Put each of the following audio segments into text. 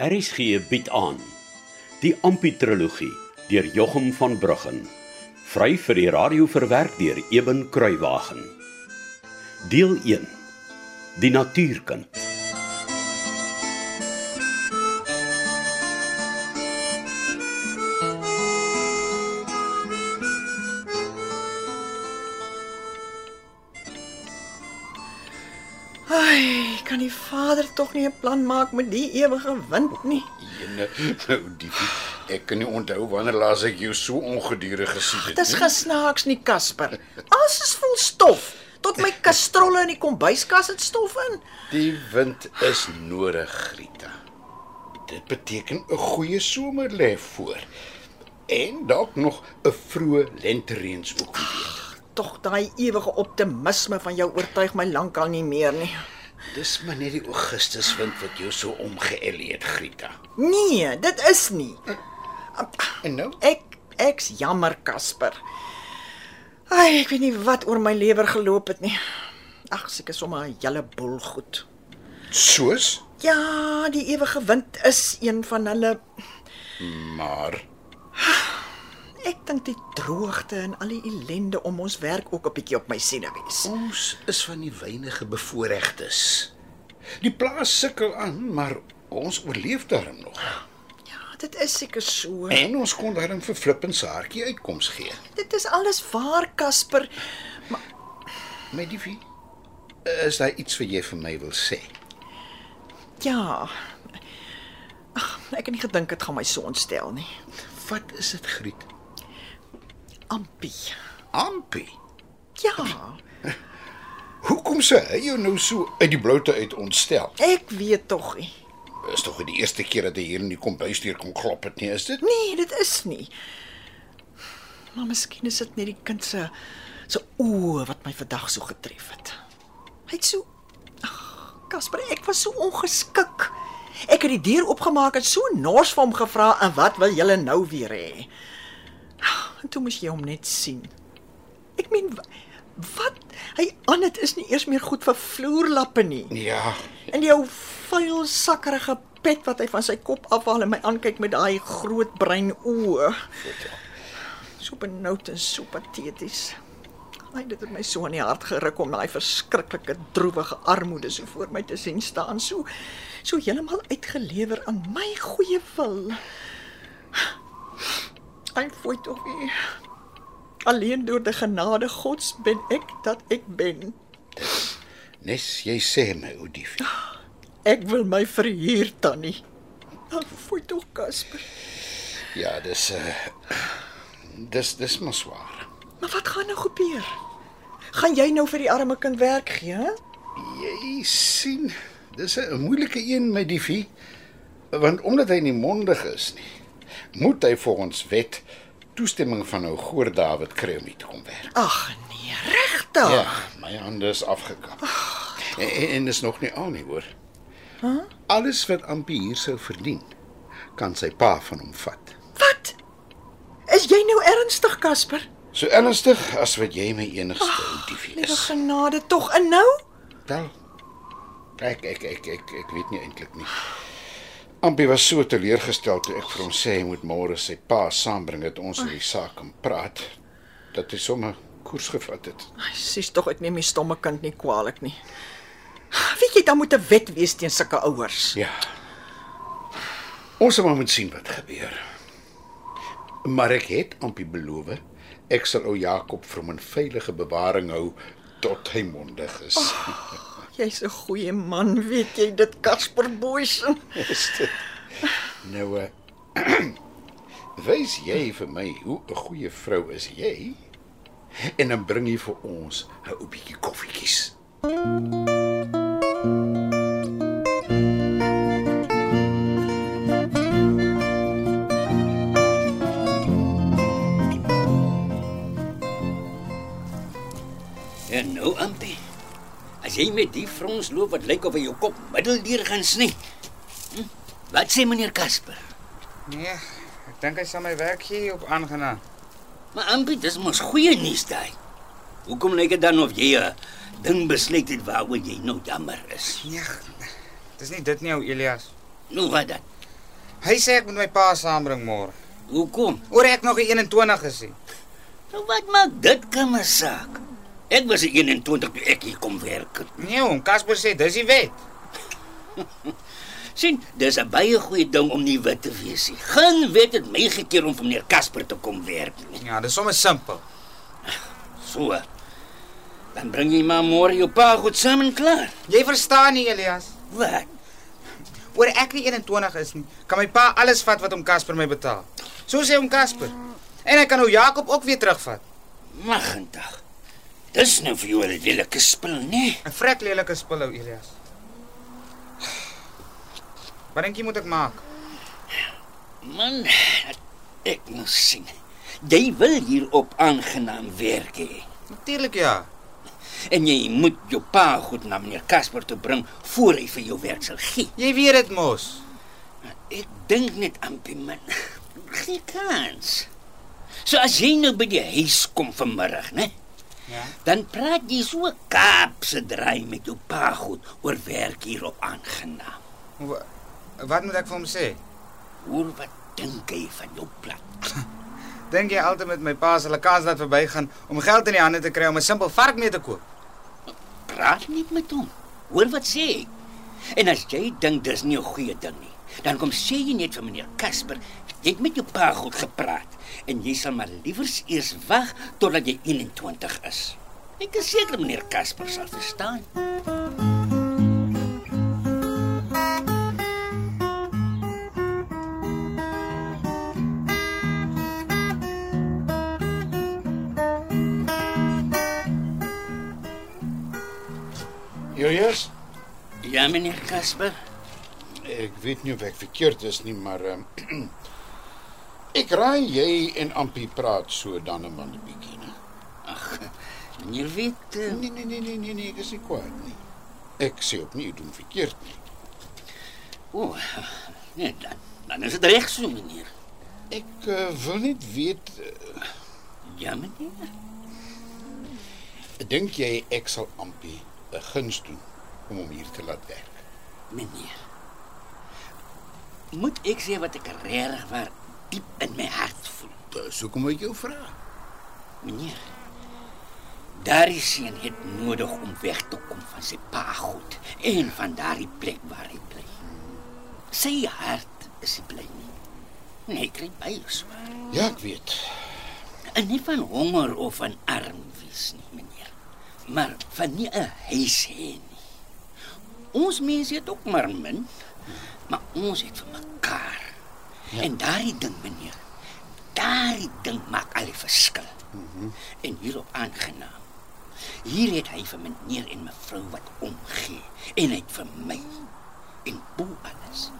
RSG bied aan die Amputrologie deur Jochum van Bruggen vry vir die radio verwerk deur Eben Kruiwagen. Deel 1 die natuurkind kan die vader tog nie 'n plan maak met die ewige wind nie? Jene, nou die ek kan nie onthou wanneer laas ek jou so ongedurig gesien het. Dis gesnaaks nie, Casper. Alles is vol stof. Tot my kastrolle in die kombuiskas het stof in. Die wind is nodig, Rita. Dit beteken 'n goeie somer lê voor. En dalk nog 'n vroeë lentereens ook wie weet. Tog daai ewige optimisme van jou oortuig my lankal nie meer nie. Dis maar net die Augustuswind wat jou so omgeëlie het, Rita. Nee, dit is nie. En nou? Ek ek's jammer, Casper. Ai, ek weet nie wat oor my lewer geloop het nie. Ag, seker sommer 'n hele boel goed. Soos? Ja, die ewige wind is een van hulle. Maar Ek dink die droogte en al die ellende om ons werk ook 'n bietjie op my siene wees. ons is van die weinige bevoorregtes. Die plaas sukkel aan, maar ons oorleef daarom nog. Ja, dit is seker so. En ons kon daarom vir Flip en Saartjie uitkoms gee. Dit is alles waar, Casper. My liefie, is daar iets wat jy vir my wil sê? Ja. Ag, ek het nie gedink dit gaan my so ontstel nie. Wat is dit, Griet? Ampie. Ampie. Ja, Hoekom sê hy jou nou so uit die bloute uit ontstel? ek weet tog nie. Is tog die eerste keer dat hy hier in die kombuisdeur kom klop het nie, is dit? Nee, dit is nie. Maar miskien is dit net die kind se se oë wat my vandag so getref het. Hy het so Ag, Casper, ek was so ongeskik. Ek het die deur oopgemaak en so nors vir hom gevra en wat wil julle nou weer hê? En toe moes jy hom net sien. Ek meen wa- wat hy aan dit is nie eers meer goed vir vloerlappe nie. Ja, En jou vuil sakkerige pet wat hy van sy kop afhaal en my aankyk met daai groot bruin oë. So benoud en so pateties. Ai, dit het my so aan die hart geruk om daai verskriklike droewige armoede so voor my te sien staan, so so heeltemal uitgelewer aan my goeie wil. Ai, foi tog nie. Alleen deur die genade Gods ben ek dat ek ben. nes jy sê my ou diefie. Ek wil my verhuur tannie. Ag, foi tog Casper. Ja, dis uh dis dis maar swaar. Maar wat gaan nou gebeur? Gaan jy nou vir die arme kind werk gee? hè? Jy sien, dis 'n moeilike een my diefie. Want omdat hy nie mondig is nie, moet hy volgens wet toestemming van ou Goor David kry om hier te kom werk. Ag nee, regtig? Ja, my hande is afgekap. En, en, en dis nog nie al nie, hoor. Huh? Alles wat Ampie hier sou verdien, kan sy pa van hom vat. Wat? Is jy nou ernstig, Casper? So ernstig as wat jy my enigste Liewe is. genade tog en nou? Wel. Ek ek ek ek ek weet nie eintlik nie. Ampie was so teleurgestel toe ek vir hom sê hy moet môre sy pa saambring dat ons oor die saak kan praat dat hy sommer koers gevat het. Ai, sies tog ek neem die stomme kind nie kwaadlik nie. Weet jy dan moet 'n wet wees teen sulke ouers. Ja. Ons sal maar moet sien wat gebeur. Maar ek het Ampie beloof ek sal ou Jakob vir hom in veilige bewaring hou tot hy mondig is. Oh. Jy's 'n goeie man, weet jy dit. Is dit? Nou uh wys jy vir my hoe 'n goeie vrou is jy? En dan bring jy vir ons 'n ou bietjie koffietjies. En nou, Ampie. Jy met die frons loop wat lyk of hy jou kop middeldeur gaan sny. Hm? Wat sê meneer Casper? Nee, ek dink hy sal my werk gee op aangenaam. Maar Ampie, dis mos goeie nuus daai. Hoekom lyk dit dan of jy 'n ding besluit het waaroor jy nou jammer is? Nee, dis nie dit nie ou Elias. Nou wat dan? Hy sê ek moet my pa saambring môre. Hoekom? Oor ek nog die 21 is. Nou wat maak dit kan 'n saak? Ek was die 21 toe ek hier kom werk. Nee, hom Casper sê dis die wet. sien, dis 'n baie goeie ding om nie wit te wees nie. Geen wet het my gekeer om vir meneer Casper te kom werk nie. Ja, dis sommer simpel. So. Dan bring jy maar môre jou pa goed saam en klaar. Jy verstaan nie, Elias. Wat? Oor ek die 21 is nie, kan my pa alles vat wat hom Casper my betaal. So sê hom Casper. En hy kan nou Jakob ook weer terugvat. Magendag. Dis nou vir jou 'n lelike spul, nee. 'n Vrek lelike spul ou Elias. Wat dink jy moet ek maak? Man, ek moet sien. Jy wil hier op aangenaam werk hê. Natuurlik ja. En jy moet jou pa goed na meneer Casper toe bring voor hy vir jou werk sal gee. Jy weet dit mos. Ek dink net aan die man. Gee kans. So as jy nou by die huis kom vanmiddag, né? Ja. Dan praat jy so Kaapse draai met jou pa goed oor werk hier op aangenaam. Wa- Wat moet ek vir hom sê? Hoor wat dink hy van jou plat? Dink jy altyd met my pa sal 'n kans laat verbygaan om geld in die hande te kry om 'n simpel vark mee te koop? Praat net met hom. Hoor wat sê hy. En as jy dink dis nie 'n goeie ding nie, dan kom sê jy net vir meneer Casper, jy het met jou pa goed gepraat en jy sal maar liewers eers wag totdat jy 21 is. Ek is seker meneer Casper sal verstaan. Julius, Ja meneer Casper. Ek weet nie of ek verkeerd is nie, maar ehm ek raai jy en Ampie praat so dan en dan 'n bietjie, né? Ag, meneer weet uh, Nee nee nee nee nee, nee ek is nie kwaad nie. Ek sê ook nie doen verkeerd nie. o, nee dan. Dan is dit reg so meneer. Ek uh, wil net weet, uh, Ja meneer. dink jy ek sal Ampie 'n guns doen om hom hier te laat werk? Meneer. Moet ek sê wat ek regtig waar diep in my hart voel? Dis hoekom ek jou vra. Meneer. Daardie seun het nodig om weg te kom van sy pa goed en van daardie plek waar hy bly. Sy hart is nie bly nie. Nee, hy kry baie swaar. Ja, ek weet. En nie van honger of van arm wees nie, meneer. Maar van nie 'n huis hê nie. Ons mense het ook maar min, maar ons het vir mekaar. Ja. En daardie ding, meneer, daardie ding maak al die verskil. Mm -hmm. En hierop aangenaam. Hier het hy vir meneer en mevrou wat omgee en hy het vir my en bo alles.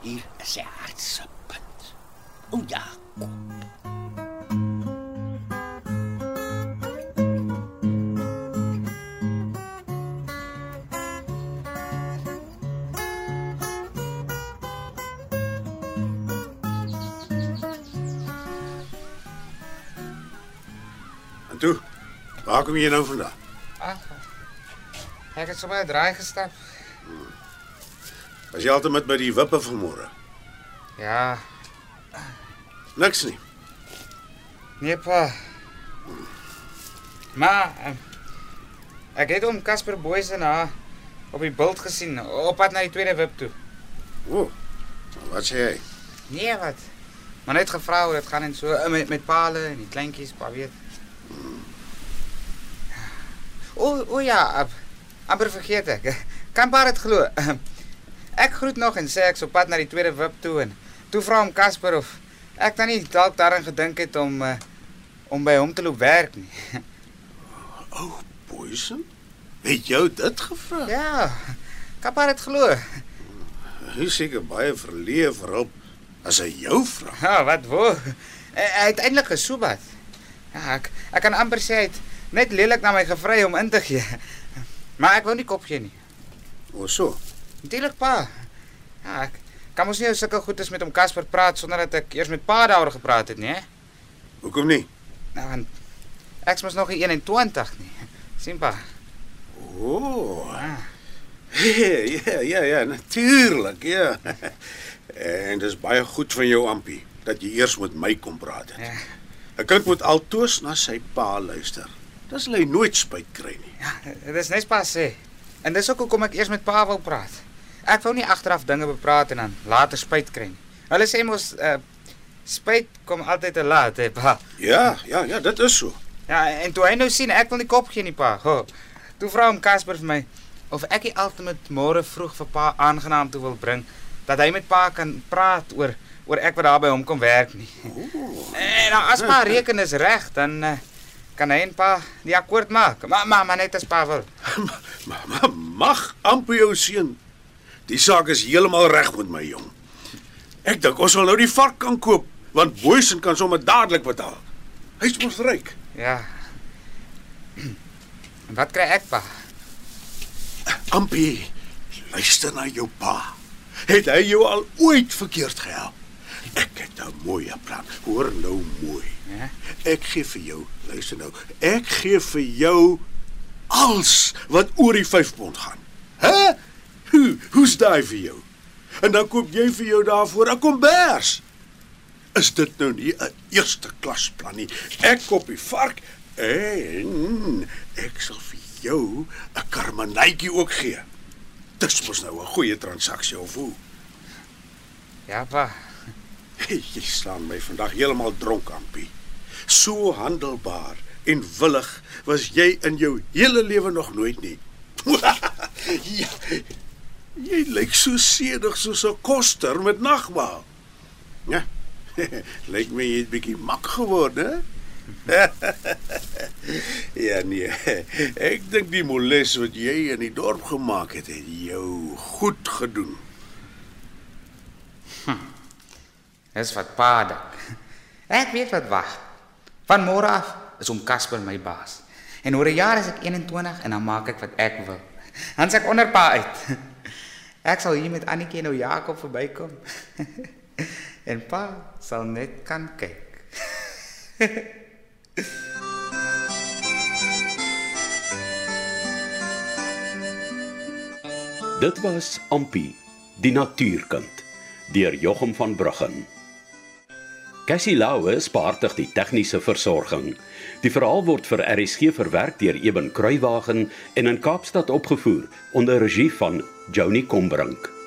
Hier is sy hart se punt. O ja, kom. En toe, waar kom jy nou vandaan? Ag. Ek het sommer 'n draai gestap. Was jy altyd met by die wippe vanmôre? Ja, Niks nie. nee pa. Maar eh, ek het hom Casper Boys en haar op die bult gesien op pad na die tweede wip toe. O. Wat sê hy? Nee, wat? Maar net gevra hoe dit gaan en so eh, met met pale en die kleintjies, pa weet. O, o ja, amper vergeet ek. Kan pa dit glo? Ek groet nog en sê ek's op pad na die tweede wip toe en toe vra hom Casper of ek dan nie dalk daaraan gedink het om uh, om by hom te loop werk nie. O, oh, Boysen? Het jou dit gevra? Ja. Kan pa dit glo? Hy seker baie vir hulp as hy jou vra. Ja, wat wo? Hy hy het eintlik gesoebat. Ja, ek ek kan amper sê hy het net lelik na my gevry om in te gee. Maar ek wou nie kop gee nie. O, so. Natuurlik pa. Ja, ek kan mos nie ou sulke goedes met hom Casper praat sonder dat ek eers met pa daaroor gepraat het nie, hè? Hoekom nie? Nou want ek's mos nog nie 21 nie. sien pa. O. Oh. Ah. Ja, ja, ja, ja, natuurlik, ja. En dis baie goed van jou Ampie dat jy eers met my kom praat het. Ja. 'n Kind moet altoos na sy pa luister. Dis hy nooit spyt kry nie. Ja, dit is net pas sê. En dis ook hoekom ek eers met pa wou praat. Ek wou nie agteraf dinge bepraat en dan later spyt kry nie. Hulle sê mos uh spyt kom altyd te laat, hè, pa. Ja, ja, ja, dit is so. Ja, en toe hy nou sien ek wil nie kop gee nie, pa. Ho. Toe vra hom Casper vir my of ek die ultimate môre vroeg vir pa aangenaam toe wil bring dat hy met pa kan praat oor oor ek wat daar by hom kom werk nie. En dan as pa reken is reg, dan uh, kan hy en pa die akkoord maak. Maar maar maar net as pa wil. Maar ma, mag Ampie jou seun. Die saak is heeltemal reg met my jong. Ek dink ons sal nou die vark kan koop want Boysen kan sommer dadelik betaal. Hy's mos ryk. Ja. Wat kry ek pa? Ampie, luister na jou pa. Het hy jou al ooit verkeerd gehelp? Ek het 'n mooi plan. Hoor nou mooi. Ja. Ek gee vir jou, luister nou. Ek gee vir jou als wat oor die 5 pond gaan. Hæ? Hoe, hoe's daai vir jou? En dan koop jy vir jou daarvoor 'n kombers. Is dit nou nie 'n eerste klas plan nie? Ek koop die vark en ek sal vir jou 'n karmanytjie ook gee. Dis mos nou 'n goeie transaksie of hoe? Ja, pa. Jy slaan my vandag heeltemal dronk, Ampie. So handelbaar en willig was jy in jou hele lewe nog nooit nie. ja, jy lyk so sedig soos 'n koster met nagmaal. Ja. lyk my jy het bietjie mak geword, hè? ja nee. Ek dink die moles wat jy in die dorp gemaak het, het jou goed gedoen. Dis wat pa dink. Ek weet wat wag. Van môre af is om Casper my baas. En oor 'n jaar is ek 21 en dan maak ek wat ek wil. Dan se ek onder pa uit. Ek sal hier met Annetjie en ou Jakob verbykom. en pa sal net kan kyk. Dit was Ampi, die natuurkind, deur Jochum van Bruggen. Cassie Lauwe spaartig die tegniese versorging. Die verhaal word vir RSG verwerk deur Eben Kruiwagen en in Kaapstad opgevoer onder regie van Joni Combrink.